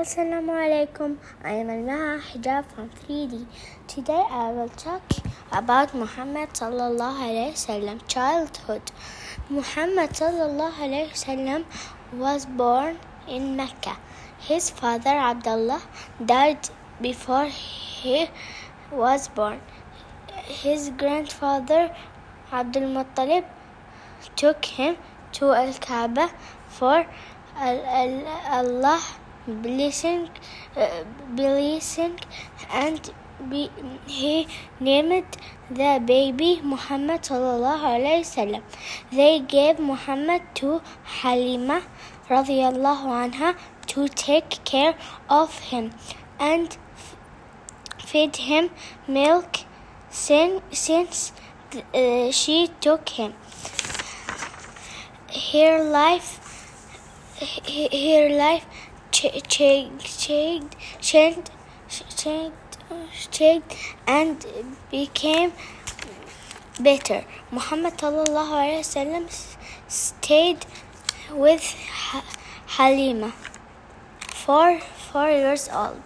Assalamu alaikum. I am Almaha Hijab from 3D. Today I will talk about Muhammad sallallahu alaihi wasallam childhood. Muhammad sallallahu alaihi wasallam was born in Mecca. His father Abdullah died before he was born. His grandfather Abdul Muttalib took him to Al Kaaba for Al- Al- Allah blessing, uh, blessing and be, he named the baby Muhammad sallallahu alaihi wasallam. They gave Muhammad to Halima radiallahu anha to take care of him and feed him milk sin, since uh, she took him. Her life, her life ch- changed, changed, changed, changed, changed and became better. Muhammad stayed with Halima for four years old.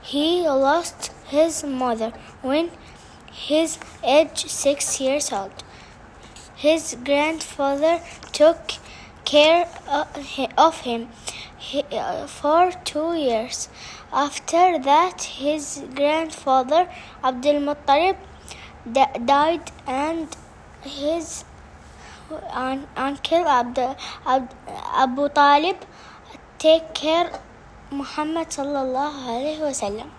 He lost his mother when his age six years old. His grandfather took care of him uh, for two years. After that, his grandfather Abdul Muttalib died, and his uncle Abd- Ab- Abu Talib take care Muhammad sallallahu alaihi wasallam.